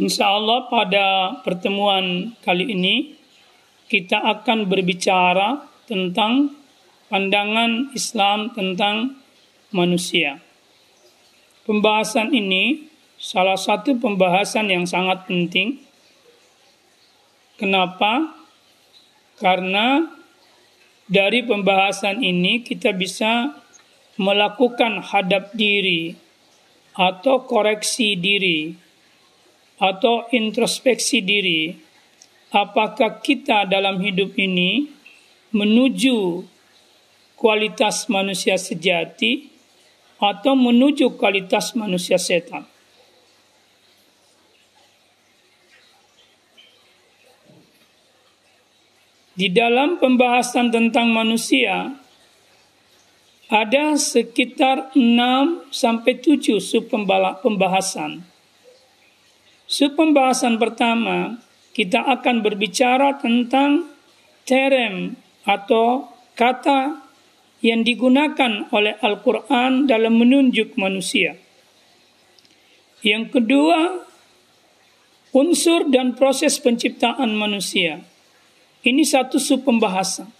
Insya Allah pada pertemuan kali ini kita akan berbicara tentang pandangan Islam tentang manusia. Pembahasan ini salah satu pembahasan yang sangat penting. Kenapa? Karena dari pembahasan ini kita bisa melakukan hadap diri atau koreksi diri atau introspeksi diri apakah kita dalam hidup ini menuju kualitas manusia sejati atau menuju kualitas manusia setan. Di dalam pembahasan tentang manusia, ada sekitar 6 sampai 7 sub pembahasan. Sub pembahasan pertama, kita akan berbicara tentang terem atau kata yang digunakan oleh Al-Quran dalam menunjuk manusia. Yang kedua, unsur dan proses penciptaan manusia. Ini satu sub pembahasan.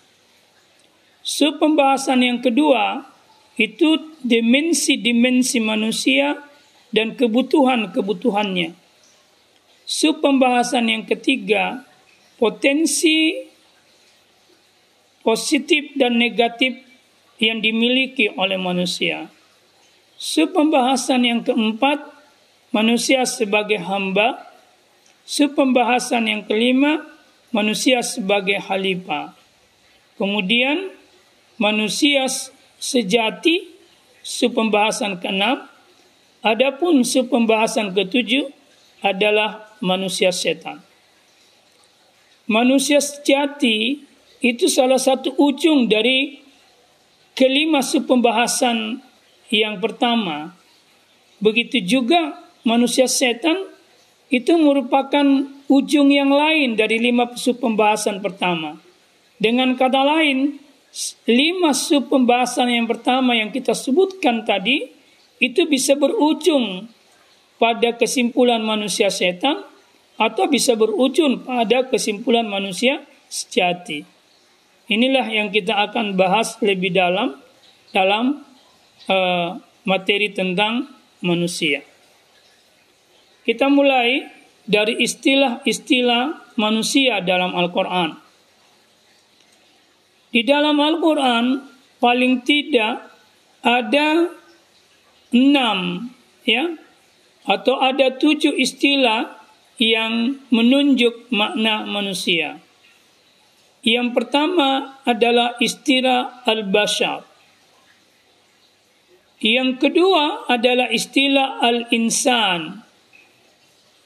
Sub pembahasan yang kedua itu dimensi-dimensi manusia dan kebutuhan-kebutuhannya. Sub pembahasan yang ketiga potensi positif dan negatif yang dimiliki oleh manusia. Sub pembahasan yang keempat manusia sebagai hamba. Sub pembahasan yang kelima manusia sebagai khalifah. Kemudian manusia sejati pembahasan keenam adapun pembahasan ketujuh adalah manusia setan. Manusia sejati itu salah satu ujung dari kelima pembahasan yang pertama. Begitu juga manusia setan itu merupakan ujung yang lain dari lima pembahasan pertama. Dengan kata lain lima sub pembahasan yang pertama yang kita sebutkan tadi itu bisa berujung pada kesimpulan manusia setan atau bisa berujung pada kesimpulan manusia sejati. Inilah yang kita akan bahas lebih dalam dalam uh, materi tentang manusia. Kita mulai dari istilah-istilah manusia dalam Al-Quran. Di dalam Al-Quran paling tidak ada enam ya atau ada tujuh istilah yang menunjuk makna manusia. Yang pertama adalah istilah al-bashar. Yang kedua adalah istilah al-insan,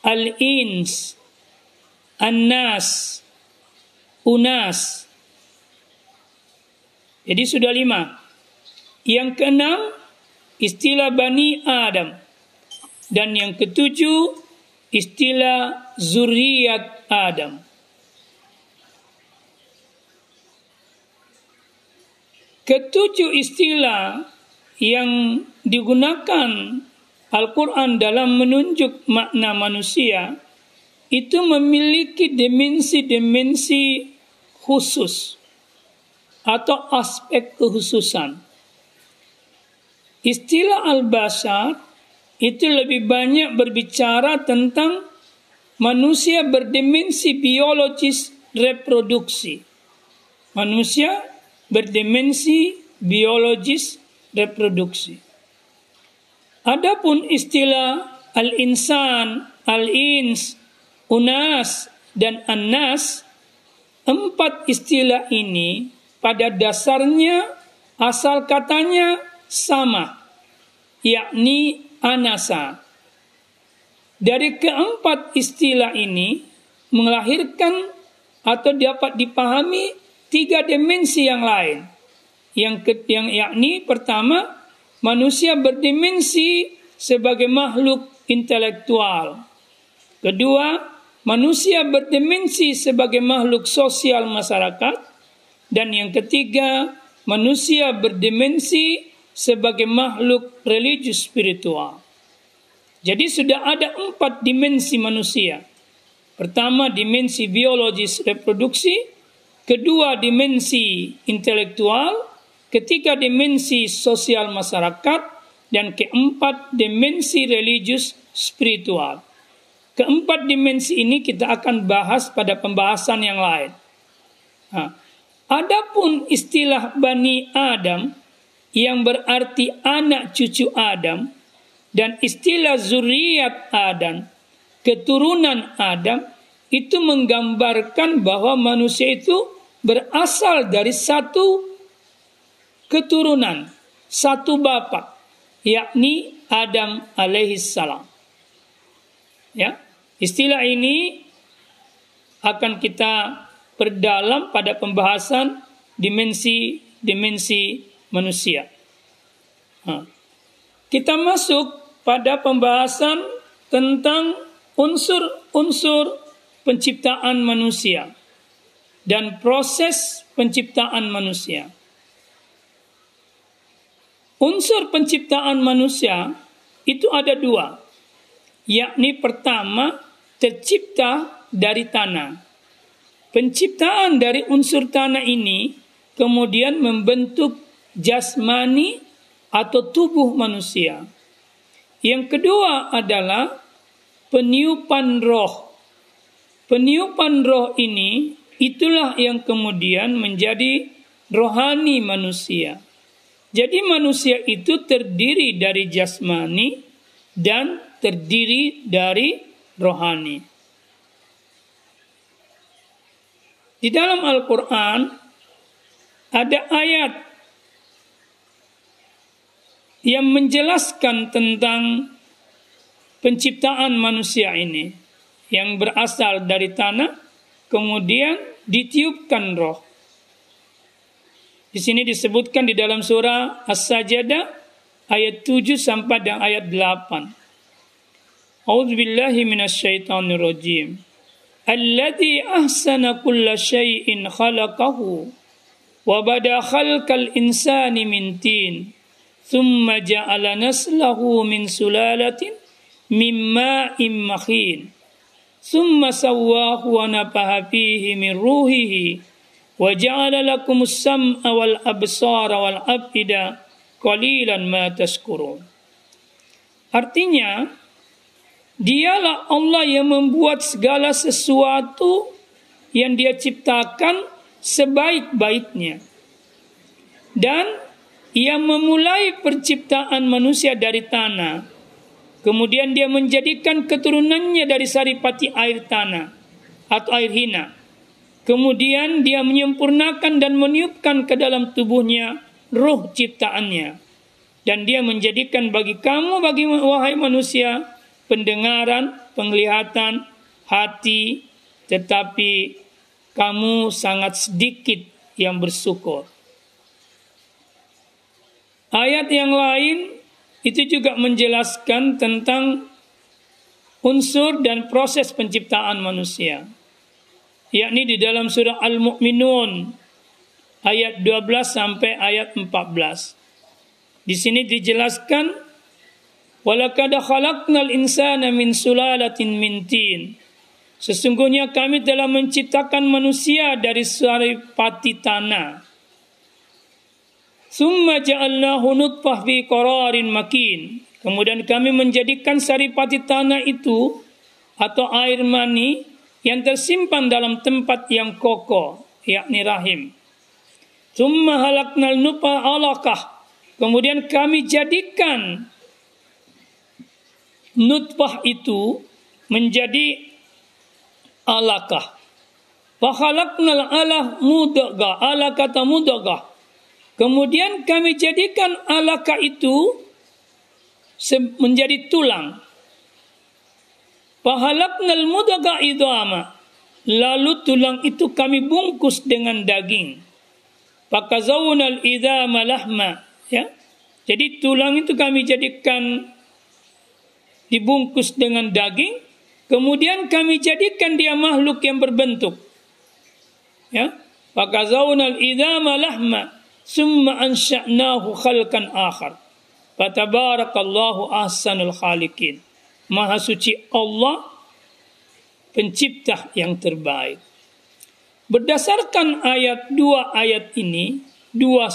al-ins, an-nas, unas, jadi sudah lima. Yang keenam, istilah Bani Adam. Dan yang ketujuh, istilah zuriat Adam. Ketujuh istilah yang digunakan Al-Quran dalam menunjuk makna manusia itu memiliki dimensi-dimensi khusus atau aspek kekhususan. Istilah al-bashar itu lebih banyak berbicara tentang manusia berdimensi biologis reproduksi. Manusia berdimensi biologis reproduksi. Adapun istilah al-insan, al-ins, unas, dan an-nas, empat istilah ini pada dasarnya asal katanya sama, yakni anasa. Dari keempat istilah ini melahirkan atau dapat dipahami tiga dimensi yang lain. Yang ke, yang yakni pertama manusia berdimensi sebagai makhluk intelektual. Kedua, manusia berdimensi sebagai makhluk sosial masyarakat. Dan yang ketiga, manusia berdimensi sebagai makhluk religius spiritual. Jadi sudah ada empat dimensi manusia. Pertama dimensi biologis reproduksi, kedua dimensi intelektual, ketiga dimensi sosial masyarakat, dan keempat dimensi religius spiritual. Keempat dimensi ini kita akan bahas pada pembahasan yang lain. Nah, adapun istilah Bani Adam yang berarti anak cucu Adam dan istilah zuriat Adam, keturunan Adam itu menggambarkan bahwa manusia itu berasal dari satu keturunan, satu bapak, yakni Adam alaihissalam. Ya, istilah ini akan kita perdalam pada pembahasan dimensi-dimensi manusia. Kita masuk pada pembahasan tentang unsur-unsur penciptaan manusia dan proses penciptaan manusia. Unsur penciptaan manusia itu ada dua, yakni pertama tercipta dari tanah. Penciptaan dari unsur tanah ini kemudian membentuk jasmani atau tubuh manusia. Yang kedua adalah peniupan roh. Peniupan roh ini itulah yang kemudian menjadi rohani manusia. Jadi manusia itu terdiri dari jasmani dan terdiri dari rohani. Di dalam Al-Quran ada ayat yang menjelaskan tentang penciptaan manusia ini yang berasal dari tanah kemudian ditiupkan roh. Di sini disebutkan di dalam surah As-Sajdah ayat 7 sampai dengan ayat 8. A'udzu billahi minasyaitonir rajim. Alladzi ahsana kulla syai'in khalaqahu wa bada khalqal insani min tin thumma جَعَلَ نَسْلَهُ مِنْ سُلَالَةٍ mimma immakhin thumma sawwahu wa nafaha fihi min ruhihi wa ja'ala lakum sam'a wal absara wal afida artinya dialah Allah yang membuat segala sesuatu yang dia ciptakan sebaik-baiknya. Dan ia memulai penciptaan manusia dari tanah. Kemudian dia menjadikan keturunannya dari saripati air tanah atau air hina. Kemudian dia menyempurnakan dan meniupkan ke dalam tubuhnya roh ciptaannya. Dan dia menjadikan bagi kamu, bagi wahai manusia, pendengaran, penglihatan, hati, tetapi kamu sangat sedikit yang bersyukur. Ayat yang lain itu juga menjelaskan tentang unsur dan proses penciptaan manusia. Yakni di dalam surah Al-Mu'minun ayat 12 sampai ayat 14. Di sini dijelaskan walaqad khalaqnal insana min sulalatin min tin. Sesungguhnya kami telah menciptakan manusia dari saripati tanah. Summa ja'alnahu nutfah fi qararin makin. Kemudian kami menjadikan saripati tanah itu atau air mani yang tersimpan dalam tempat yang kokoh, yakni rahim. Summa halaknal nupa alaqah. Kemudian kami jadikan nutfah itu menjadi alaqah. Fahalaknal alah mudagah. Ala kata Kemudian kami jadikan alaka itu menjadi tulang. Pahalaknal mudaga idama. Lalu tulang itu kami bungkus dengan daging. Pakazawunal idama lahma. Ya. Jadi tulang itu kami jadikan dibungkus dengan daging. Kemudian kami jadikan dia makhluk yang berbentuk. Ya. Pakazawunal idama lahma summa ansha'nahu khalqan akhar fatabarakallahu ahsanul khaliqin Maha suci Allah pencipta yang terbaik. Berdasarkan ayat dua ayat ini, dua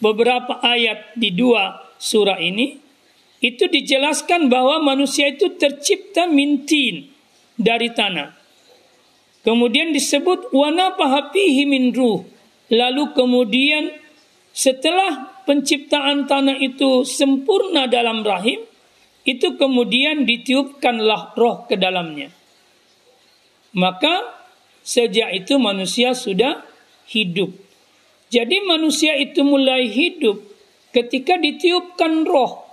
beberapa ayat di dua surah ini, itu dijelaskan bahwa manusia itu tercipta mintin dari tanah. Kemudian disebut wana pahapihi min ruh. Lalu kemudian setelah penciptaan tanah itu sempurna dalam rahim, itu kemudian ditiupkanlah roh ke dalamnya. Maka sejak itu manusia sudah hidup. Jadi manusia itu mulai hidup ketika ditiupkan roh.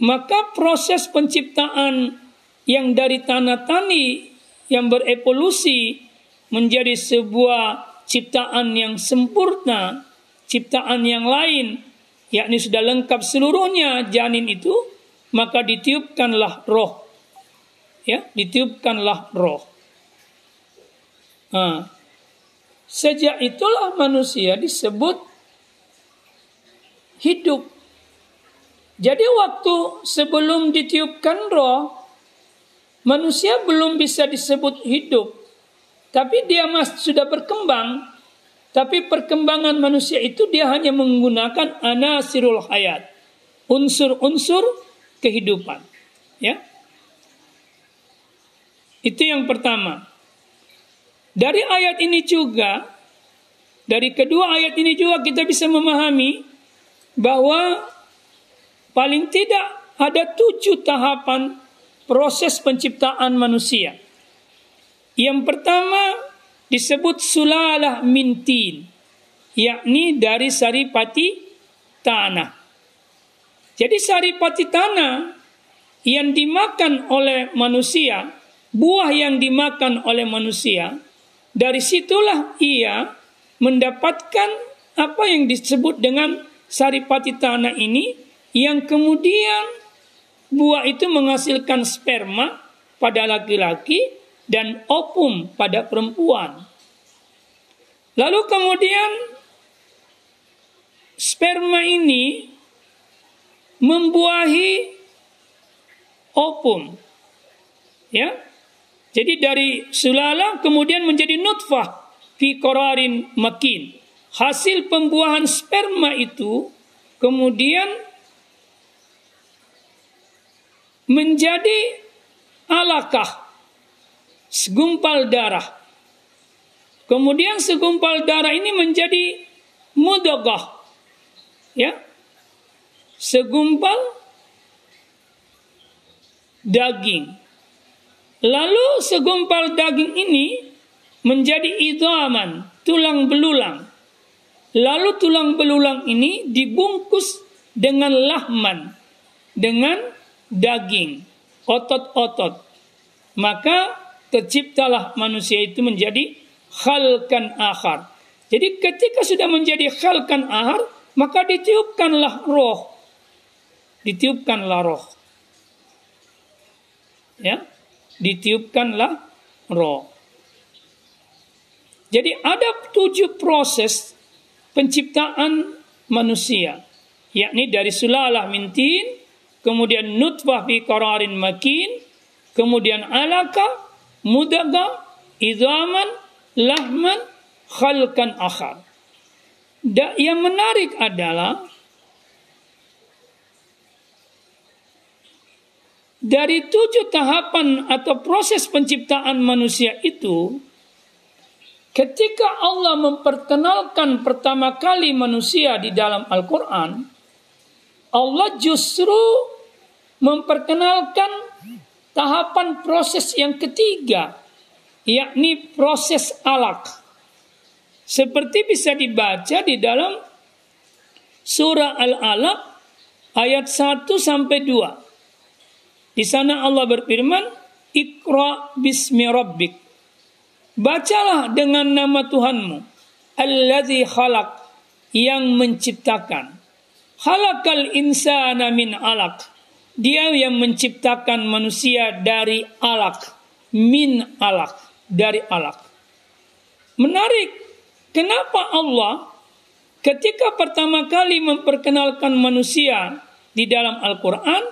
Maka proses penciptaan yang dari tanah tani yang berevolusi menjadi sebuah ciptaan yang sempurna, ciptaan yang lain, yakni sudah lengkap seluruhnya janin itu, maka ditiupkanlah roh. Ya, ditiupkanlah roh. Nah, sejak itulah manusia disebut hidup. Jadi waktu sebelum ditiupkan roh, manusia belum bisa disebut hidup. Tapi dia masih sudah berkembang. Tapi perkembangan manusia itu dia hanya menggunakan anasirul hayat. Unsur-unsur kehidupan. Ya. Itu yang pertama. Dari ayat ini juga, dari kedua ayat ini juga kita bisa memahami bahwa paling tidak ada tujuh tahapan proses penciptaan manusia. Yang pertama disebut sulalah mintin, yakni dari saripati tanah. Jadi saripati tanah yang dimakan oleh manusia, buah yang dimakan oleh manusia, dari situlah ia mendapatkan apa yang disebut dengan saripati tanah ini yang kemudian buah itu menghasilkan sperma pada laki-laki dan opum pada perempuan. Lalu kemudian sperma ini membuahi opum. Ya. Jadi dari sulala kemudian menjadi nutfah fi qararin makin. Hasil pembuahan sperma itu kemudian menjadi alakah segumpal darah. Kemudian segumpal darah ini menjadi mudagah. Ya. Segumpal daging. Lalu segumpal daging ini menjadi idaman, tulang belulang. Lalu tulang belulang ini dibungkus dengan lahman, dengan daging, otot-otot. Maka terciptalah manusia itu menjadi khalkan akhar. Jadi ketika sudah menjadi khalkan akhar, maka ditiupkanlah roh. Ditiupkanlah roh. Ya, ditiupkanlah roh. Jadi ada tujuh proses penciptaan manusia, yakni dari sulalah mintin, kemudian nutfah fi qararin makin, kemudian alaka, mudaga, idaman, lahman, khalkan akhar. Da, yang menarik adalah dari tujuh tahapan atau proses penciptaan manusia itu, ketika Allah memperkenalkan pertama kali manusia di dalam Al-Quran, Allah justru memperkenalkan tahapan proses yang ketiga, yakni proses alak. Seperti bisa dibaca di dalam surah Al-Alaq ayat 1 sampai 2. Di sana Allah berfirman, Iqra bismi rabbik. Bacalah dengan nama Tuhanmu. Alladzi khalaq yang menciptakan. Halakal insana min alaq dia yang menciptakan manusia dari alak, min alak, dari alak. Menarik, kenapa Allah ketika pertama kali memperkenalkan manusia di dalam Al-Quran,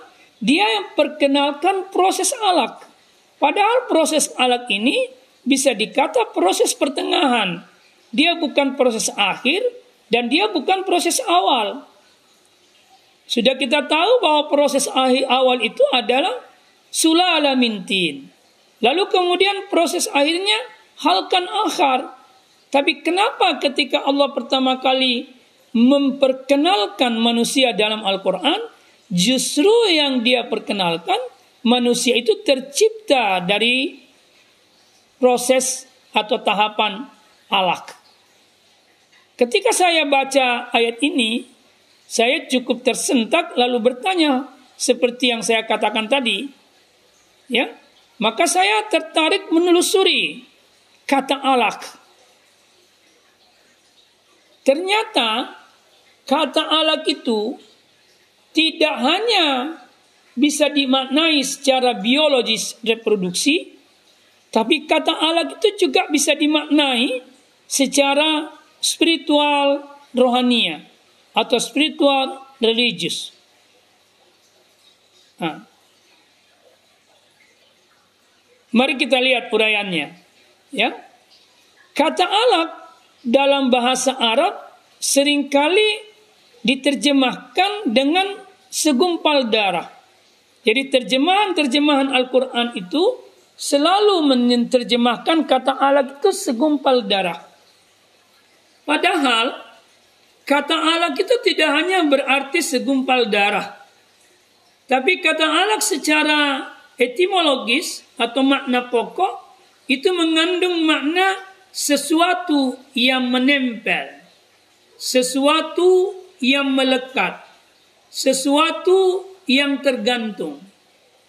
dia yang perkenalkan proses alak. Padahal proses alak ini bisa dikata proses pertengahan. Dia bukan proses akhir dan dia bukan proses awal. Sudah kita tahu bahwa proses akhir awal itu adalah sulala mintin. Lalu kemudian proses akhirnya halkan akhar. Tapi kenapa ketika Allah pertama kali memperkenalkan manusia dalam Al-Quran, justru yang dia perkenalkan manusia itu tercipta dari proses atau tahapan alak. Ketika saya baca ayat ini, saya cukup tersentak lalu bertanya seperti yang saya katakan tadi. Ya, maka saya tertarik menelusuri kata alak. Ternyata kata alak itu tidak hanya bisa dimaknai secara biologis reproduksi, tapi kata alak itu juga bisa dimaknai secara spiritual rohania atau spiritual religius. Nah. Mari kita lihat uraiannya. Ya. Kata alak dalam bahasa Arab sering kali diterjemahkan dengan segumpal darah. Jadi terjemahan-terjemahan Al-Quran itu selalu menerjemahkan kata alak itu segumpal darah. Padahal Kata alak itu tidak hanya berarti segumpal darah. Tapi kata alak secara etimologis atau makna pokok itu mengandung makna sesuatu yang menempel. Sesuatu yang melekat. Sesuatu yang tergantung.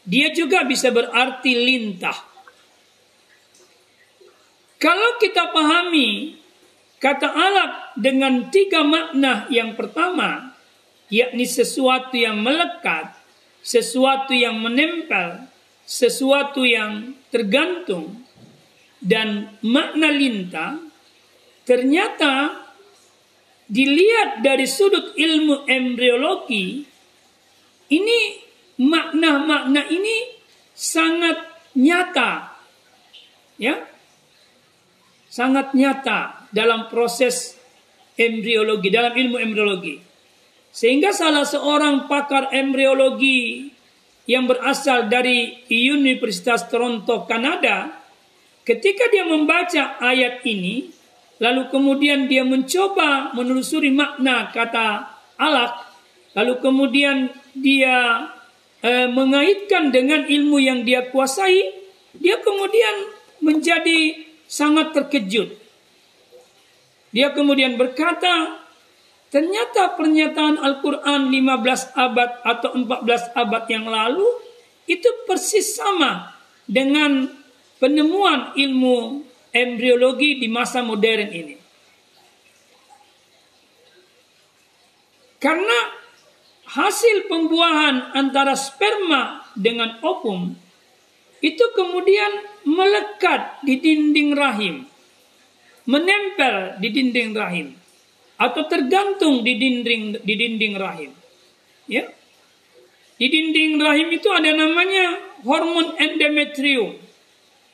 Dia juga bisa berarti lintah. Kalau kita pahami Kata alak dengan tiga makna yang pertama, yakni sesuatu yang melekat, sesuatu yang menempel, sesuatu yang tergantung, dan makna lintah, ternyata dilihat dari sudut ilmu embriologi, ini makna-makna ini sangat nyata. Ya, sangat nyata dalam proses embriologi, dalam ilmu embriologi. Sehingga salah seorang pakar embriologi yang berasal dari Universitas Toronto, Kanada, ketika dia membaca ayat ini, lalu kemudian dia mencoba menelusuri makna kata alak, lalu kemudian dia eh, mengaitkan dengan ilmu yang dia kuasai, dia kemudian menjadi sangat terkejut. Dia kemudian berkata, ternyata pernyataan Al-Quran 15 abad atau 14 abad yang lalu itu persis sama dengan penemuan ilmu embriologi di masa modern ini. Karena hasil pembuahan antara sperma dengan ovum itu kemudian melekat di dinding rahim, menempel di dinding rahim, atau tergantung di dinding di dinding rahim. Ya, di dinding rahim itu ada namanya hormon endometrium.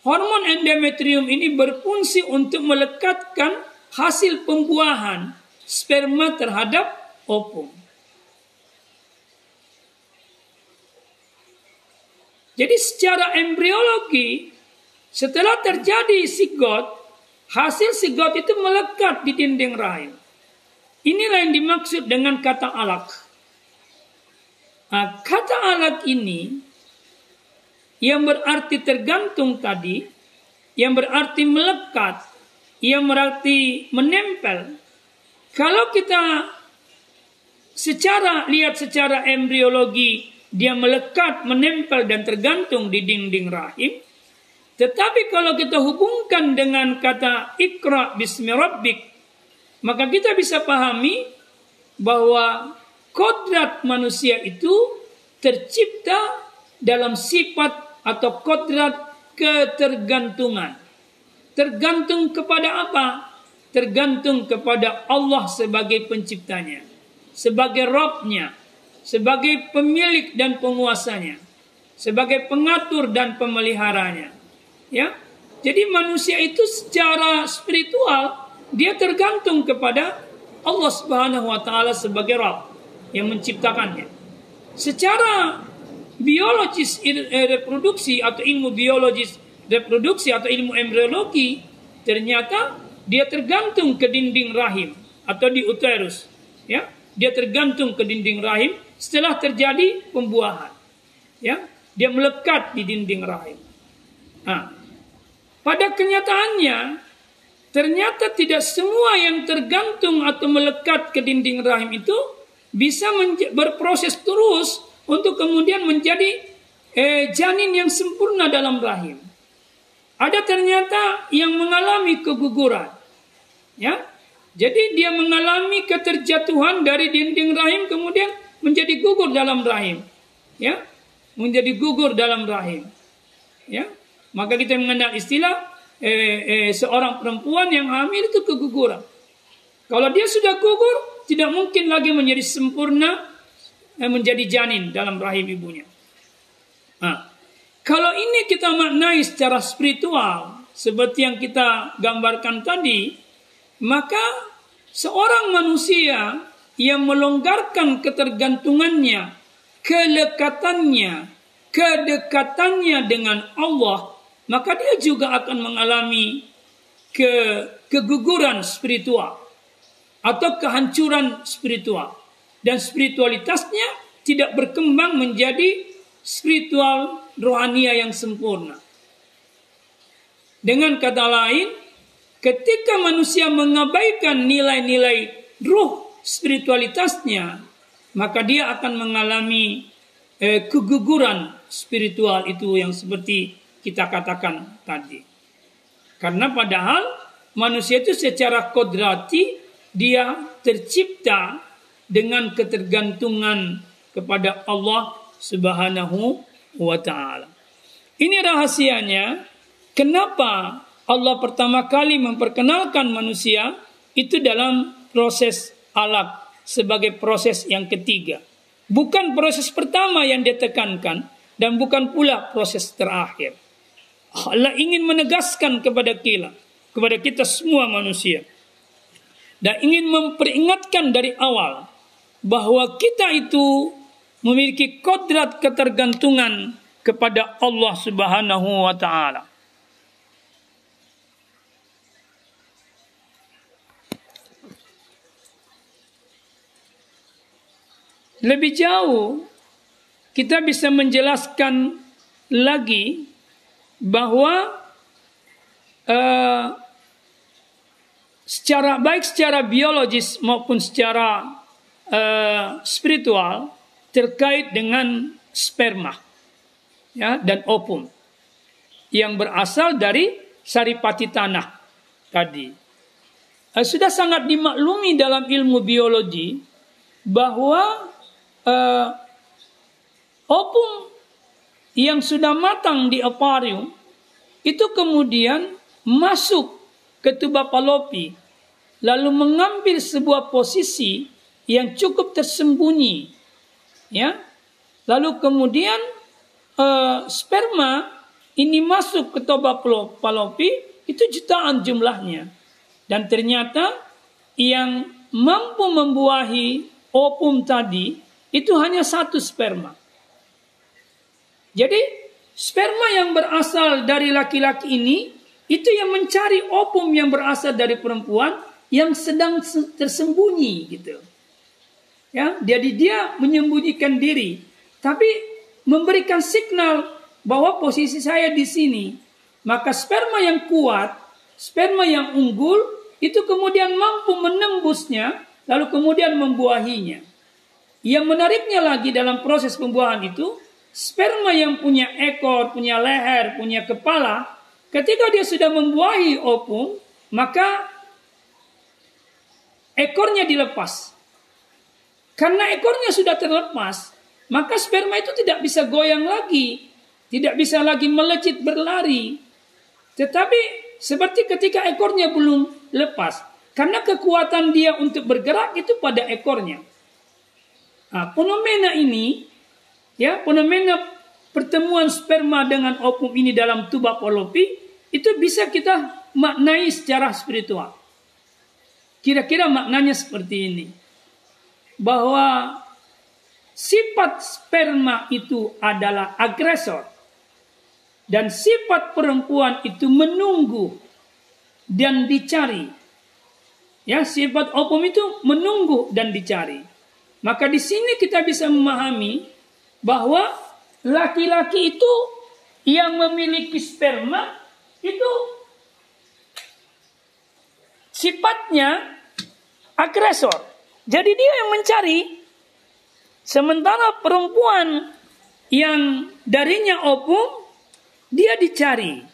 Hormon endometrium ini berfungsi untuk melekatkan hasil pembuahan sperma terhadap ovum. Jadi secara embriologi setelah terjadi sigot, hasil sigot itu melekat di dinding rahim. Inilah yang dimaksud dengan kata alak. Nah, kata alak ini yang berarti tergantung tadi, yang berarti melekat, yang berarti menempel. Kalau kita secara lihat secara embriologi dia melekat, menempel dan tergantung di dinding rahim, tetapi kalau kita hubungkan dengan kata ikra bismi rabbik, maka kita bisa pahami bahwa kodrat manusia itu tercipta dalam sifat atau kodrat ketergantungan. Tergantung kepada apa? Tergantung kepada Allah sebagai penciptanya, sebagai Robnya, sebagai pemilik dan penguasanya, sebagai pengatur dan pemeliharanya. Ya. Jadi manusia itu secara spiritual dia tergantung kepada Allah Subhanahu wa taala sebagai Rabb yang menciptakannya. Secara biologis eh, reproduksi atau ilmu biologis reproduksi atau ilmu embriologi ternyata dia tergantung ke dinding rahim atau di uterus ya dia tergantung ke dinding rahim setelah terjadi pembuahan ya dia melekat di dinding rahim nah, pada kenyataannya ternyata tidak semua yang tergantung atau melekat ke dinding rahim itu bisa berproses terus untuk kemudian menjadi eh, janin yang sempurna dalam rahim ada ternyata yang mengalami keguguran. Ya. Jadi dia mengalami keterjatuhan dari dinding rahim kemudian menjadi gugur dalam rahim. Ya. Menjadi gugur dalam rahim. Ya. Maka kita mengenal istilah eh, eh, seorang perempuan yang hamil itu keguguran. Kalau dia sudah gugur, tidak mungkin lagi menjadi sempurna eh, menjadi janin dalam rahim ibunya. Nah, kalau ini kita maknai secara spiritual, seperti yang kita gambarkan tadi, maka seorang manusia yang melonggarkan ketergantungannya, kelekatannya, kedekatannya dengan Allah, maka dia juga akan mengalami ke keguguran spiritual atau kehancuran spiritual dan spiritualitasnya tidak berkembang menjadi spiritual rohania yang sempurna. Dengan kata lain, ketika manusia mengabaikan nilai-nilai ruh spiritualitasnya, maka dia akan mengalami eh, keguguran spiritual itu yang seperti kita katakan tadi. Karena padahal manusia itu secara kodrati dia tercipta dengan ketergantungan kepada Allah Subhanahu wa taala. Ini rahasianya kenapa Allah pertama kali memperkenalkan manusia itu dalam proses alaq sebagai proses yang ketiga. Bukan proses pertama yang ditekankan dan bukan pula proses terakhir. Allah ingin menegaskan kepada kita, kepada kita semua manusia dan ingin memperingatkan dari awal bahwa kita itu memiliki kodrat ketergantungan kepada Allah Subhanahu wa taala. Lebih jauh kita bisa menjelaskan lagi bahwa uh, secara baik secara biologis maupun secara uh, spiritual terkait dengan sperma ya dan opum yang berasal dari saripati tanah tadi. Uh, sudah sangat dimaklumi dalam ilmu biologi bahwa uh, opum yang sudah matang di akuarium itu kemudian masuk ke tuba palopi lalu mengambil sebuah posisi yang cukup tersembunyi ya. Lalu kemudian uh, sperma ini masuk ke toba palopi itu jutaan jumlahnya. Dan ternyata yang mampu membuahi opum tadi itu hanya satu sperma jadi sperma yang berasal dari laki-laki ini itu yang mencari opum yang berasal dari perempuan yang sedang tersembunyi gitu Ya, jadi dia menyembunyikan diri, tapi memberikan signal bahwa posisi saya di sini. Maka sperma yang kuat, sperma yang unggul itu kemudian mampu menembusnya lalu kemudian membuahinya. Yang menariknya lagi dalam proses pembuahan itu, sperma yang punya ekor, punya leher, punya kepala, ketika dia sudah membuahi opung, maka ekornya dilepas. Karena ekornya sudah terlepas, maka sperma itu tidak bisa goyang lagi, tidak bisa lagi melejit berlari. Tetapi seperti ketika ekornya belum lepas, karena kekuatan dia untuk bergerak itu pada ekornya. Nah, fenomena ini, ya fenomena pertemuan sperma dengan opum ini dalam tuba polopi itu bisa kita maknai secara spiritual. Kira-kira maknanya seperti ini. Bahwa sifat sperma itu adalah agresor. Dan sifat perempuan itu menunggu dan dicari. Ya, sifat opum itu menunggu dan dicari. Maka di sini kita bisa memahami bahwa laki-laki itu yang memiliki sperma itu sifatnya agresor. Jadi dia yang mencari. Sementara perempuan yang darinya opum dia dicari.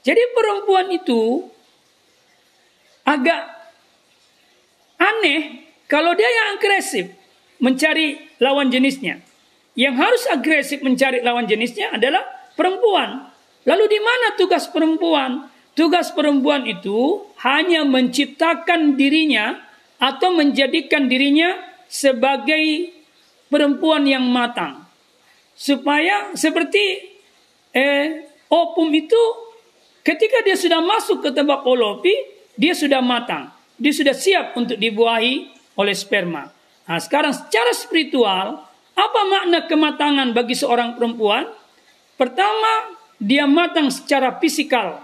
Jadi perempuan itu agak aneh kalau dia yang agresif mencari lawan jenisnya. Yang harus agresif mencari lawan jenisnya adalah perempuan. Lalu di mana tugas perempuan? Tugas perempuan itu hanya menciptakan dirinya atau menjadikan dirinya sebagai perempuan yang matang. Supaya seperti eh, opum itu ketika dia sudah masuk ke tembak olopi, dia sudah matang. Dia sudah siap untuk dibuahi oleh sperma. Nah, sekarang secara spiritual, apa makna kematangan bagi seorang perempuan? Pertama, dia matang secara fisikal,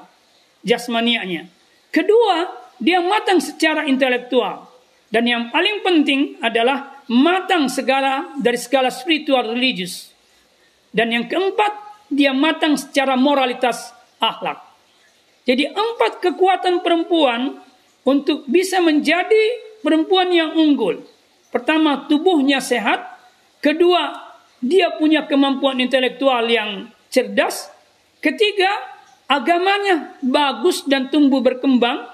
jasmanianya. Kedua, dia matang secara intelektual. Dan yang paling penting adalah matang segala dari segala spiritual religius. Dan yang keempat, dia matang secara moralitas akhlak. Jadi empat kekuatan perempuan untuk bisa menjadi perempuan yang unggul Pertama, tubuhnya sehat. Kedua, dia punya kemampuan intelektual yang cerdas. Ketiga, agamanya bagus dan tumbuh berkembang.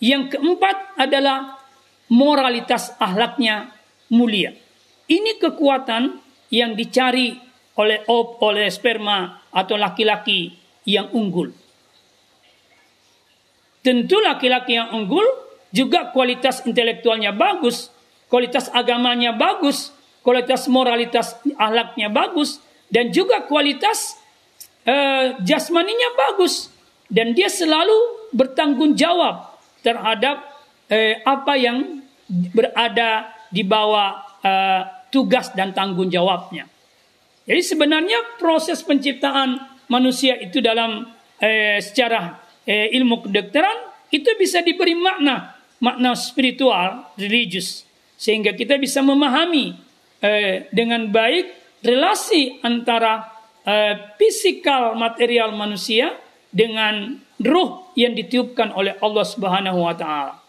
Yang keempat adalah moralitas ahlaknya mulia. Ini kekuatan yang dicari oleh op, oleh sperma atau laki-laki yang unggul. Tentu laki-laki yang unggul juga kualitas intelektualnya bagus, kualitas agamanya bagus, kualitas moralitas ahlaknya bagus, dan juga kualitas uh, jasmaninya bagus. Dan dia selalu bertanggung jawab terhadap uh, apa yang berada di bawah uh, tugas dan tanggung jawabnya. Jadi sebenarnya proses penciptaan manusia itu dalam uh, secara uh, ilmu kedokteran itu bisa diberi makna makna spiritual, religius sehingga kita bisa memahami eh, dengan baik relasi antara eh, fisikal material manusia dengan ruh yang ditiupkan oleh Allah Subhanahu wa taala.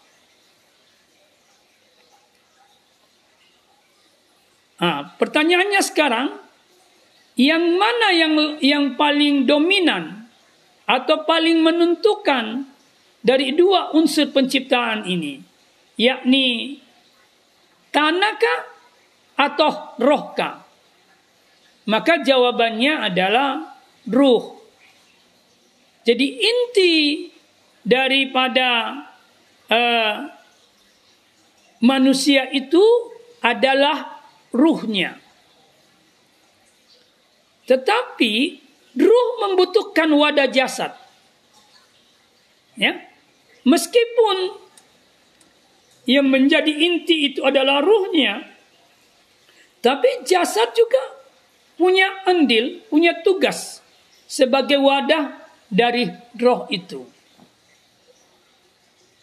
Nah, pertanyaannya sekarang, yang mana yang yang paling dominan atau paling menentukan dari dua unsur penciptaan ini, yakni tanahkah atau rohkah? Maka jawabannya adalah ruh. Jadi inti daripada uh, manusia itu adalah ruhnya. Tetapi ruh membutuhkan wadah jasad. Ya. Meskipun yang menjadi inti itu adalah ruhnya. Tapi jasad juga punya andil, punya tugas sebagai wadah dari roh itu.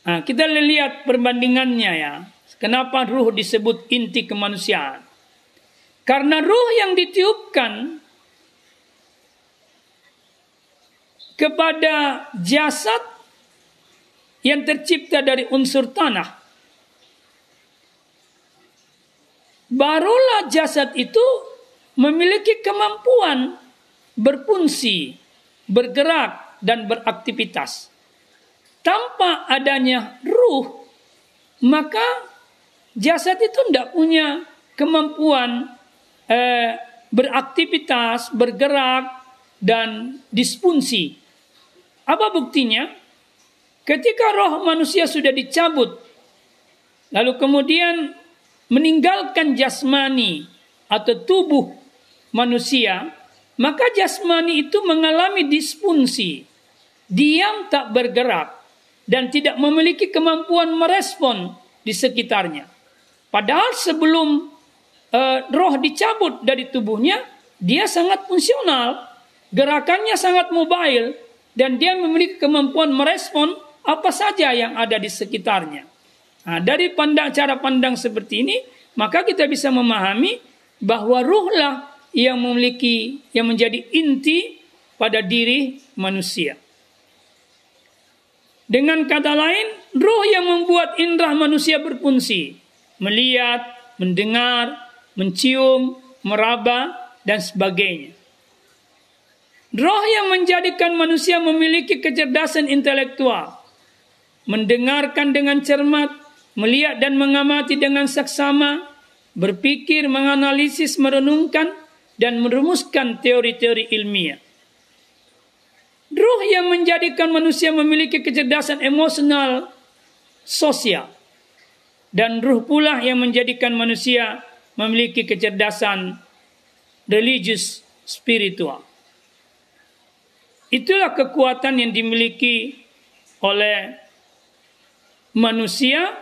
Nah, kita lihat perbandingannya ya. Kenapa ruh disebut inti kemanusiaan? Karena ruh yang ditiupkan kepada jasad yang tercipta dari unsur tanah barulah jasad itu memiliki kemampuan berfungsi, bergerak, dan beraktivitas. Tanpa adanya ruh, maka jasad itu tidak punya kemampuan eh, beraktivitas, bergerak, dan disfungsi. Apa buktinya? Ketika roh manusia sudah dicabut, lalu kemudian meninggalkan jasmani atau tubuh manusia, maka jasmani itu mengalami disfungsi, diam tak bergerak, dan tidak memiliki kemampuan merespon di sekitarnya. Padahal sebelum uh, roh dicabut dari tubuhnya, dia sangat fungsional, gerakannya sangat mobile, dan dia memiliki kemampuan merespon apa saja yang ada di sekitarnya. Nah, dari pandang cara pandang seperti ini, maka kita bisa memahami bahwa ruhlah yang memiliki yang menjadi inti pada diri manusia. Dengan kata lain, roh yang membuat indera manusia berfungsi, melihat, mendengar, mencium, meraba, dan sebagainya. Roh yang menjadikan manusia memiliki kecerdasan intelektual, mendengarkan dengan cermat, melihat dan mengamati dengan saksama, berpikir, menganalisis, merenungkan, dan merumuskan teori-teori ilmiah. Roh yang menjadikan manusia memiliki kecerdasan emosional sosial. Dan ruh pula yang menjadikan manusia memiliki kecerdasan religius spiritual. Itulah kekuatan yang dimiliki oleh manusia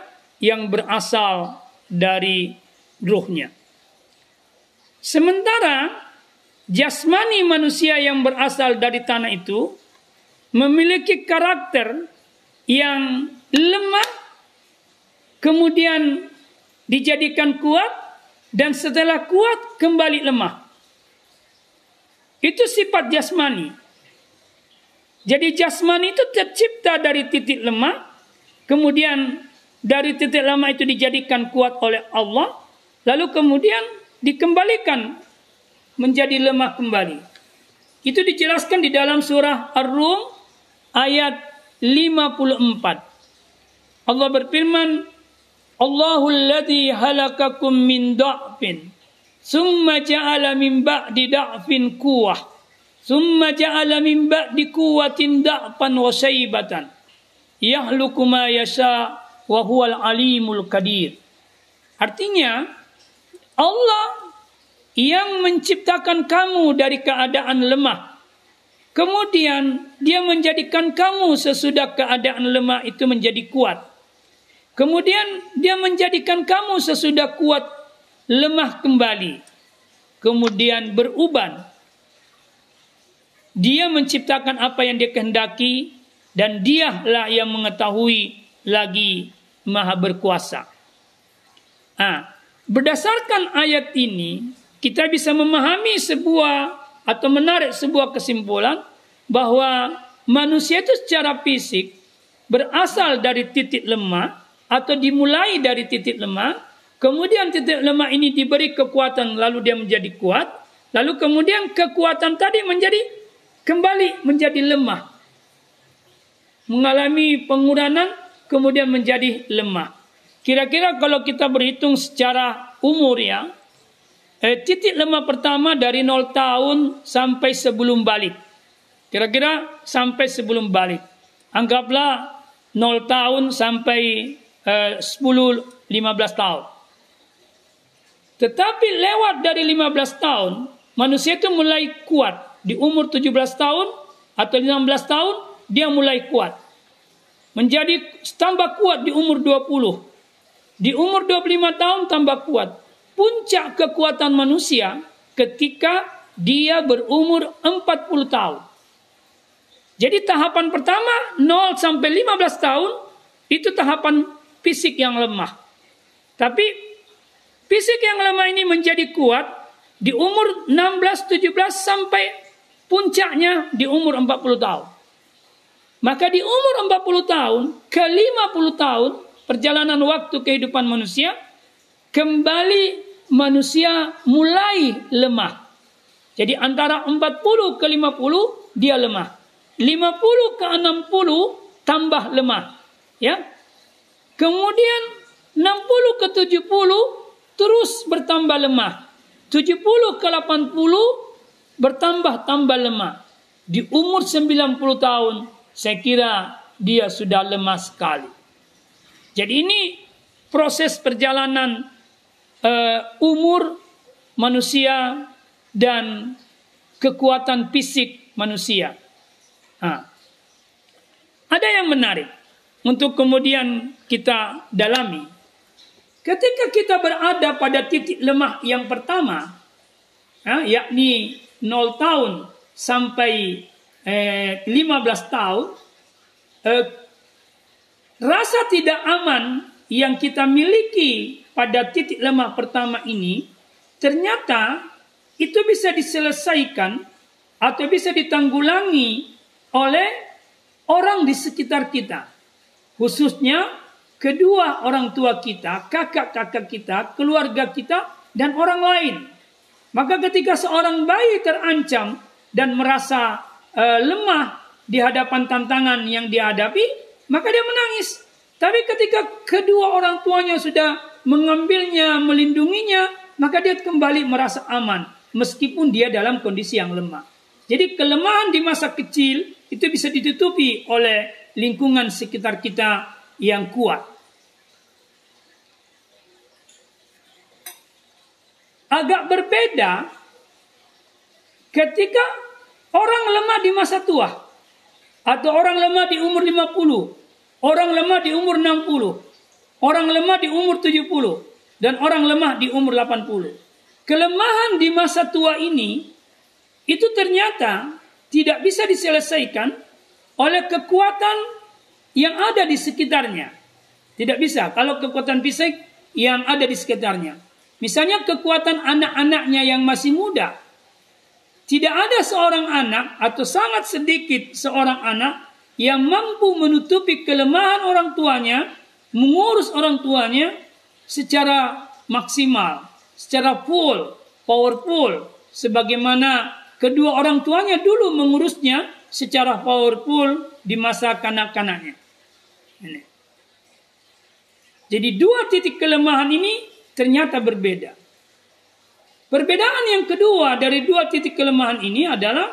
yang berasal dari ruhnya. Sementara jasmani manusia yang berasal dari tanah itu memiliki karakter yang lemah, kemudian dijadikan kuat, dan setelah kuat kembali lemah. Itu sifat jasmani. Jadi jasmani itu tercipta dari titik lemah, kemudian dari titik lemah itu dijadikan kuat oleh Allah, lalu kemudian dikembalikan menjadi lemah kembali. Itu dijelaskan di dalam surah Ar-Rum ayat 54. Allah berfirman, Allahul ladzi halakakum min da'fin, summa ja'ala min ba'di da'fin kuwah. Summa ja'ala min ba'di quwwatin da'fan wa shaybatan. Yahluku ma yasha wa huwal alimul qadir. Artinya Allah yang menciptakan kamu dari keadaan lemah. Kemudian dia menjadikan kamu sesudah keadaan lemah itu menjadi kuat. Kemudian dia menjadikan kamu sesudah kuat lemah kembali. Kemudian beruban dia menciptakan apa yang dia kehendaki dan dialah yang mengetahui lagi maha berkuasa. Nah, berdasarkan ayat ini kita bisa memahami sebuah atau menarik sebuah kesimpulan bahwa manusia itu secara fisik berasal dari titik lemah atau dimulai dari titik lemah, kemudian titik lemah ini diberi kekuatan lalu dia menjadi kuat, lalu kemudian kekuatan tadi menjadi kembali menjadi lemah. Mengalami pengurangan kemudian menjadi lemah. Kira-kira kalau kita berhitung secara umur ya, eh, titik lemah pertama dari 0 tahun sampai sebelum balik. Kira-kira sampai sebelum balik. Anggaplah 0 tahun sampai eh, 10-15 tahun. Tetapi lewat dari 15 tahun, manusia itu mulai kuat di umur 17 tahun atau 16 tahun dia mulai kuat. Menjadi tambah kuat di umur 20. Di umur 25 tahun tambah kuat. Puncak kekuatan manusia ketika dia berumur 40 tahun. Jadi tahapan pertama 0 sampai 15 tahun itu tahapan fisik yang lemah. Tapi fisik yang lemah ini menjadi kuat di umur 16, 17 sampai Puncaknya di umur 40 tahun. Maka di umur 40 tahun ke 50 tahun perjalanan waktu kehidupan manusia kembali manusia mulai lemah. Jadi antara 40 ke 50 dia lemah. 50 ke 60 tambah lemah. Ya. Kemudian 60 ke 70 terus bertambah lemah. 70 ke 80 bertambah-tambah lemah. Di umur 90 tahun, saya kira dia sudah lemah sekali. Jadi ini proses perjalanan uh, umur manusia dan kekuatan fisik manusia. Nah, ada yang menarik untuk kemudian kita dalami. Ketika kita berada pada titik lemah yang pertama, ya, yakni 0 tahun sampai eh, 15 tahun, eh, rasa tidak aman yang kita miliki pada titik lemah pertama ini, ternyata itu bisa diselesaikan atau bisa ditanggulangi oleh orang di sekitar kita. Khususnya kedua orang tua kita, kakak-kakak kita, keluarga kita, dan orang lain. Maka ketika seorang bayi terancam dan merasa uh, lemah di hadapan tantangan yang dihadapi, maka dia menangis. Tapi ketika kedua orang tuanya sudah mengambilnya, melindunginya, maka dia kembali merasa aman meskipun dia dalam kondisi yang lemah. Jadi kelemahan di masa kecil itu bisa ditutupi oleh lingkungan sekitar kita yang kuat. agak berbeda ketika orang lemah di masa tua atau orang lemah di umur 50, orang lemah di umur 60, orang lemah di umur 70 dan orang lemah di umur 80. Kelemahan di masa tua ini itu ternyata tidak bisa diselesaikan oleh kekuatan yang ada di sekitarnya. Tidak bisa kalau kekuatan fisik yang ada di sekitarnya. Misalnya kekuatan anak-anaknya yang masih muda. Tidak ada seorang anak atau sangat sedikit seorang anak yang mampu menutupi kelemahan orang tuanya, mengurus orang tuanya secara maksimal, secara full, powerful, sebagaimana kedua orang tuanya dulu mengurusnya secara powerful di masa kanak-kanaknya. Jadi dua titik kelemahan ini ternyata berbeda. Perbedaan yang kedua dari dua titik kelemahan ini adalah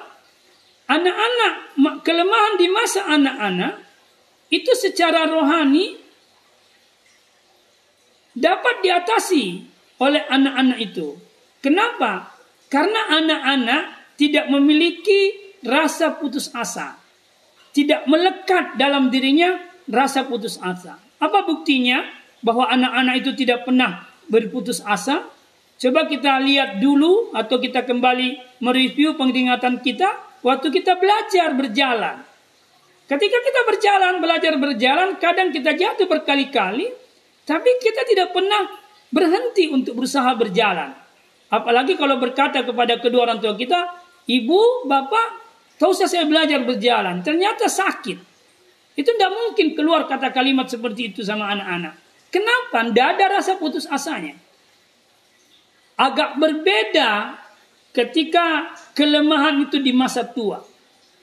anak-anak kelemahan di masa anak-anak itu secara rohani dapat diatasi oleh anak-anak itu. Kenapa? Karena anak-anak tidak memiliki rasa putus asa. Tidak melekat dalam dirinya rasa putus asa. Apa buktinya bahwa anak-anak itu tidak pernah berputus asa? Coba kita lihat dulu atau kita kembali mereview penglihatan kita waktu kita belajar berjalan. Ketika kita berjalan, belajar berjalan, kadang kita jatuh berkali-kali, tapi kita tidak pernah berhenti untuk berusaha berjalan. Apalagi kalau berkata kepada kedua orang tua kita, ibu, bapak, tahu saya belajar berjalan, ternyata sakit. Itu tidak mungkin keluar kata kalimat seperti itu sama anak-anak. Kenapa? Tidak ada rasa putus asanya. Agak berbeda ketika kelemahan itu di masa tua.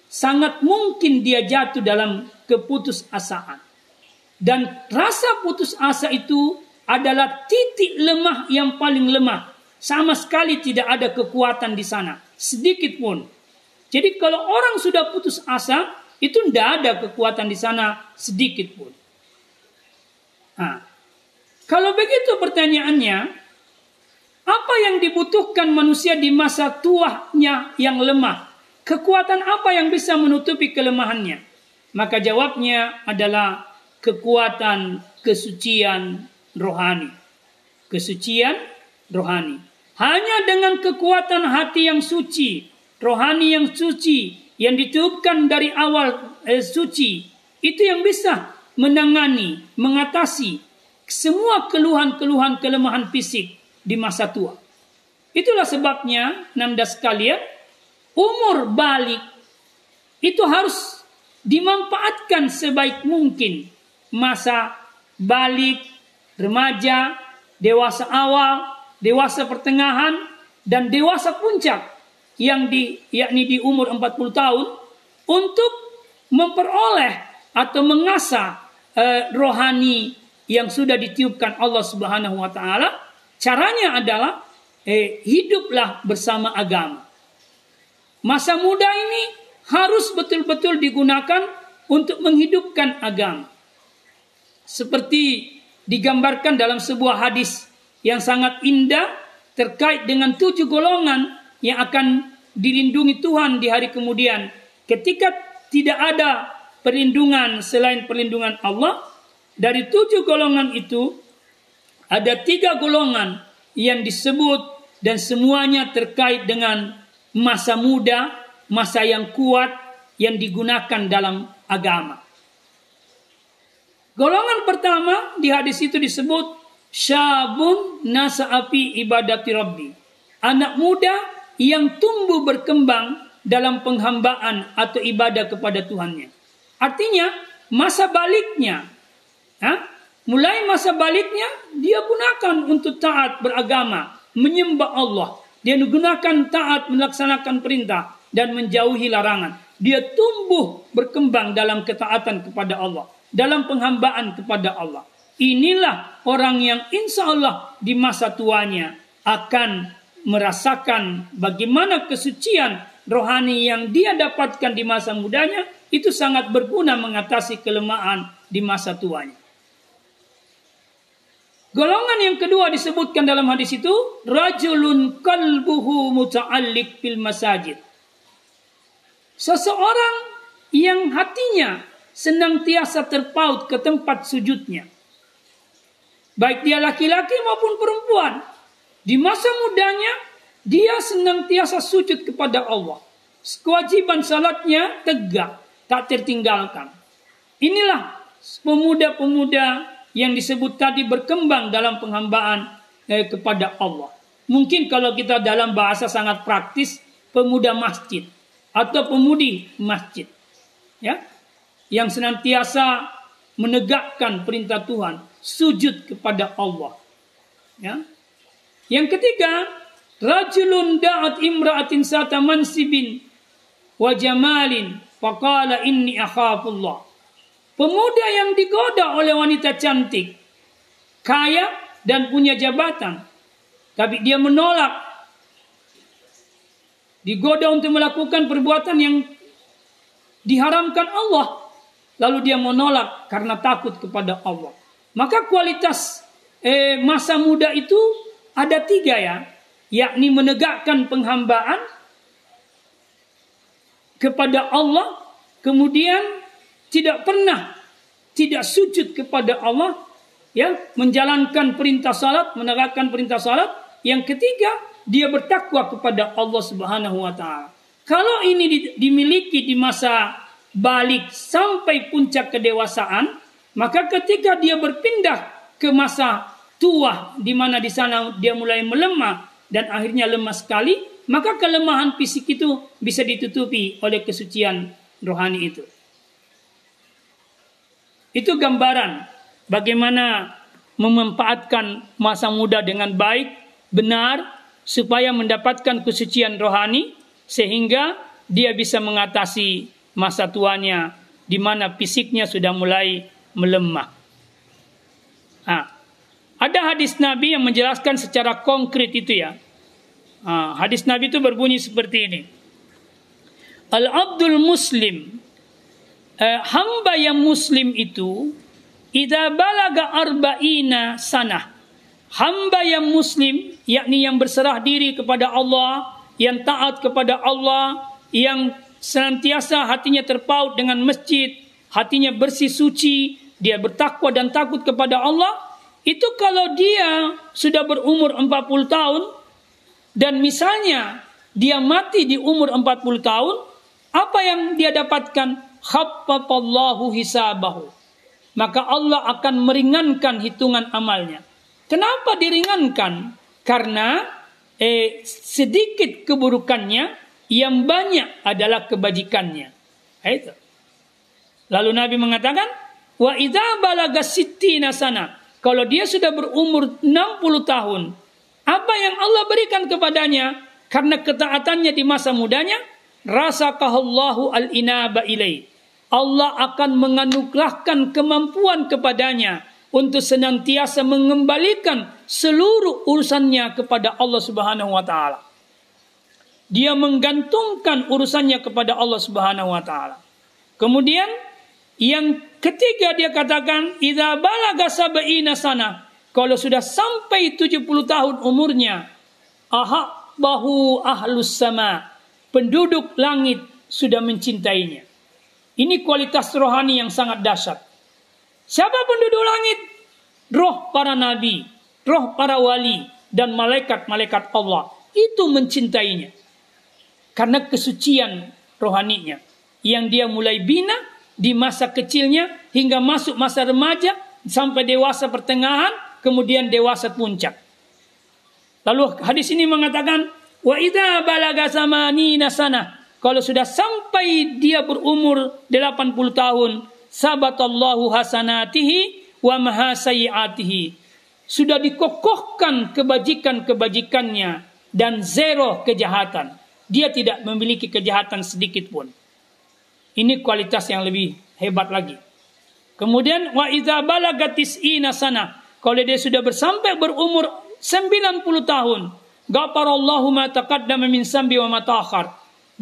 Sangat mungkin dia jatuh dalam keputusasaan. Dan rasa putus asa itu adalah titik lemah yang paling lemah. Sama sekali tidak ada kekuatan di sana. Sedikit pun. Jadi kalau orang sudah putus asa, itu tidak ada kekuatan di sana sedikit pun. Nah, kalau begitu pertanyaannya, apa yang dibutuhkan manusia di masa tuanya yang lemah? Kekuatan apa yang bisa menutupi kelemahannya? Maka jawabnya adalah kekuatan kesucian rohani. Kesucian rohani. Hanya dengan kekuatan hati yang suci, rohani yang suci, yang ditiupkan dari awal eh, suci, itu yang bisa menangani, mengatasi semua keluhan-keluhan kelemahan fisik di masa tua. Itulah sebabnya, nanda sekalian, umur balik itu harus dimanfaatkan sebaik mungkin. Masa balik, remaja, dewasa awal, dewasa pertengahan, dan dewasa puncak yang di yakni di umur 40 tahun untuk memperoleh atau mengasah eh, rohani yang sudah ditiupkan Allah Subhanahu wa taala, caranya adalah eh, hiduplah bersama agama. Masa muda ini harus betul-betul digunakan untuk menghidupkan agama. Seperti digambarkan dalam sebuah hadis yang sangat indah terkait dengan tujuh golongan yang akan dilindungi Tuhan di hari kemudian. Ketika tidak ada perlindungan selain perlindungan Allah, dari tujuh golongan itu ada tiga golongan yang disebut dan semuanya terkait dengan masa muda, masa yang kuat yang digunakan dalam agama. Golongan pertama di hadis itu disebut syabun nasa'afi ibadati rabbi. Anak muda yang tumbuh berkembang dalam penghambaan atau ibadah kepada Tuhannya. Artinya masa baliknya, ha? Mulai masa baliknya dia gunakan untuk taat beragama, menyembah Allah. Dia gunakan taat melaksanakan perintah dan menjauhi larangan. Dia tumbuh berkembang dalam ketaatan kepada Allah dalam penghambaan kepada Allah. Inilah orang yang insya Allah di masa tuanya akan merasakan bagaimana kesucian rohani yang dia dapatkan di masa mudanya itu sangat berguna mengatasi kelemahan di masa tuanya. Golongan yang kedua disebutkan dalam hadis itu rajulun kalbuhu muta'alliq fil masajid. Seseorang yang hatinya senantiasa terpaut ke tempat sujudnya. Baik dia laki-laki maupun perempuan. Di masa mudanya, dia senantiasa sujud kepada Allah. Kewajiban salatnya tegak, tak tertinggalkan. Inilah pemuda-pemuda yang disebut tadi berkembang dalam penghambaan eh, kepada Allah. Mungkin kalau kita dalam bahasa sangat praktis, pemuda masjid atau pemudi masjid. Ya, yang senantiasa menegakkan perintah Tuhan, sujud kepada Allah. Ya. Yang ketiga, rajulun da'at imra'atin sata mansibin wa jamalin faqala inni akhafullah. Pemuda yang digoda oleh wanita cantik, kaya dan punya jabatan, tapi dia menolak digoda untuk melakukan perbuatan yang diharamkan Allah lalu dia menolak karena takut kepada Allah. Maka kualitas eh, masa muda itu ada tiga ya, yakni menegakkan penghambaan kepada Allah, kemudian tidak pernah tidak sujud kepada Allah, ya menjalankan perintah salat, menegakkan perintah salat. Yang ketiga, dia bertakwa kepada Allah Subhanahu wa taala. Kalau ini dimiliki di masa balik sampai puncak kedewasaan, maka ketika dia berpindah ke masa tua di mana di sana dia mulai melemah dan akhirnya lemah sekali, maka kelemahan fisik itu bisa ditutupi oleh kesucian rohani itu. Itu gambaran bagaimana memanfaatkan masa muda dengan baik, benar, supaya mendapatkan kesucian rohani, sehingga dia bisa mengatasi masa tuanya di mana fisiknya sudah mulai melemah. Nah, ada hadis Nabi yang menjelaskan secara konkret itu ya. Nah, hadis Nabi itu berbunyi seperti ini. Al-abdul muslim eh, hamba yang muslim itu idza balaga arba'ina sanah hamba yang muslim yakni yang berserah diri kepada Allah yang taat kepada Allah yang senantiasa hatinya terpaut dengan masjid, hatinya bersih suci, dia bertakwa dan takut kepada Allah, itu kalau dia sudah berumur 40 tahun dan misalnya dia mati di umur 40 tahun, apa yang dia dapatkan? Khaffafallahu hisabahu. Maka Allah akan meringankan hitungan amalnya. Kenapa diringankan? Karena eh, sedikit keburukannya yang banyak adalah kebajikannya. Itu. Lalu Nabi mengatakan, wa idza balaga sittina sana. Kalau dia sudah berumur 60 tahun, apa yang Allah berikan kepadanya karena ketaatannya di masa mudanya, rasakahallahu al-inaba ilai. Allah akan menganugerahkan kemampuan kepadanya untuk senantiasa mengembalikan seluruh urusannya kepada Allah Subhanahu wa taala dia menggantungkan urusannya kepada Allah Subhanahu wa taala. Kemudian yang ketiga dia katakan idza balaga sab'ina sana. Kalau sudah sampai 70 tahun umurnya, ahabbahu ahlus sama. Penduduk langit sudah mencintainya. Ini kualitas rohani yang sangat dahsyat. Siapa penduduk langit? Roh para nabi, roh para wali, dan malaikat-malaikat Allah. Itu mencintainya. Karena kesucian rohaninya. Yang dia mulai bina di masa kecilnya hingga masuk masa remaja sampai dewasa pertengahan, kemudian dewasa puncak. Lalu hadis ini mengatakan, wa idza balaga samanina sana. Kalau sudah sampai dia berumur 80 tahun, sabatallahu hasanatihi wa mahasayiatihi. Sudah dikokohkan kebajikan-kebajikannya dan zero kejahatan. Dia tidak memiliki kejahatan sedikit pun. Ini kualitas yang lebih hebat lagi. Kemudian wa idza balagatis sana. Kalau dia sudah bersampai berumur 90 tahun, ghafarallahu ma taqaddama min sambi wa ma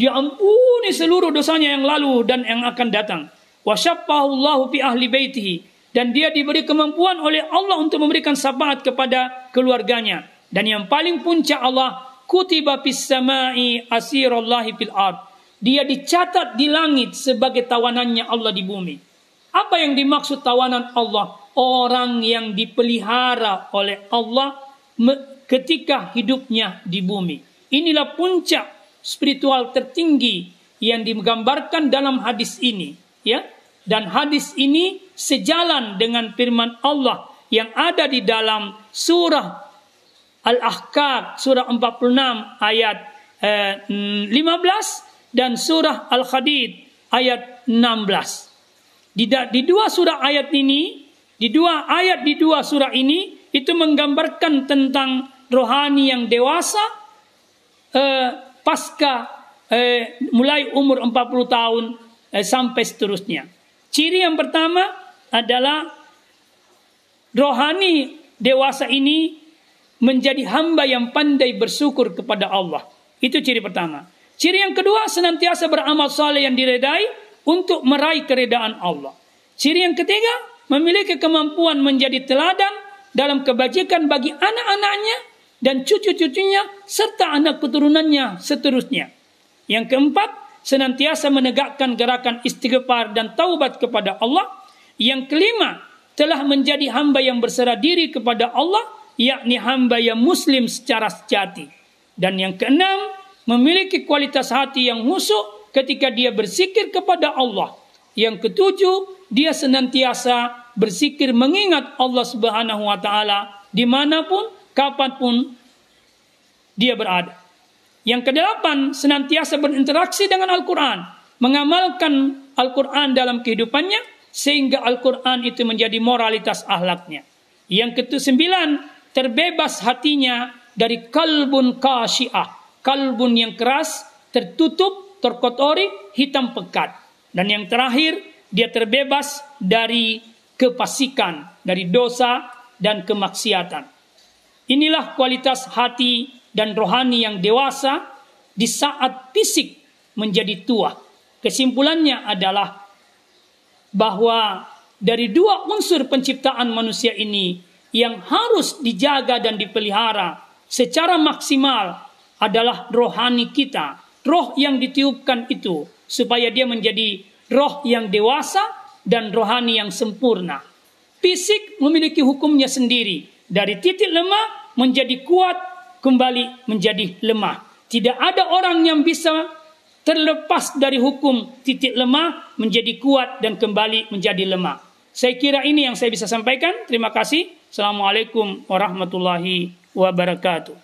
ampuni seluruh dosanya yang lalu dan yang akan datang. Wa Allahu fi ahli baitihi dan dia diberi kemampuan oleh Allah untuk memberikan syafaat kepada keluarganya. Dan yang paling puncak Allah kutiba fis samai asirallahi fil ard. Dia dicatat di langit sebagai tawanannya Allah di bumi. Apa yang dimaksud tawanan Allah? Orang yang dipelihara oleh Allah ketika hidupnya di bumi. Inilah puncak spiritual tertinggi yang digambarkan dalam hadis ini, ya. Dan hadis ini sejalan dengan firman Allah yang ada di dalam surah Al-Ahqaf surah 46 ayat eh, 15 dan surah Al-Hadid ayat 16. Di, di dua surah ayat ini, di dua ayat di dua surah ini itu menggambarkan tentang rohani yang dewasa eh, pasca eh, mulai umur 40 tahun eh, sampai seterusnya. Ciri yang pertama adalah rohani dewasa ini menjadi hamba yang pandai bersyukur kepada Allah. Itu ciri pertama. Ciri yang kedua senantiasa beramal saleh yang diredai untuk meraih keredaan Allah. Ciri yang ketiga memiliki kemampuan menjadi teladan dalam kebajikan bagi anak-anaknya dan cucu-cucunya serta anak keturunannya seterusnya. Yang keempat, senantiasa menegakkan gerakan istighfar dan taubat kepada Allah. Yang kelima, telah menjadi hamba yang berserah diri kepada Allah, yakni hamba yang muslim secara sejati. Dan yang keenam, memiliki kualitas hati yang husuk ketika dia berzikir kepada Allah. Yang ketujuh, dia senantiasa berzikir mengingat Allah Subhanahu wa taala di mana pun kapan pun dia berada. Yang kedelapan, senantiasa berinteraksi dengan Al-Quran, mengamalkan Al-Quran dalam kehidupannya, sehingga Al-Quran itu menjadi moralitas ahlaknya. Yang kesembilan, terbebas hatinya dari kalbun kasyiah, kalbun yang keras, tertutup, terkotori, hitam pekat. Dan yang terakhir, dia terbebas dari kepasikan, dari dosa dan kemaksiatan. Inilah kualitas hati dan rohani yang dewasa di saat fisik menjadi tua. Kesimpulannya adalah bahwa dari dua unsur penciptaan manusia ini yang harus dijaga dan dipelihara secara maksimal adalah rohani kita, roh yang ditiupkan itu supaya dia menjadi roh yang dewasa dan rohani yang sempurna. Fisik memiliki hukumnya sendiri. Dari titik lemah menjadi kuat, kembali menjadi lemah. Tidak ada orang yang bisa terlepas dari hukum titik lemah menjadi kuat dan kembali menjadi lemah. Saya kira ini yang saya bisa sampaikan. Terima kasih. Assalamualaikum warahmatullahi wabarakatuh.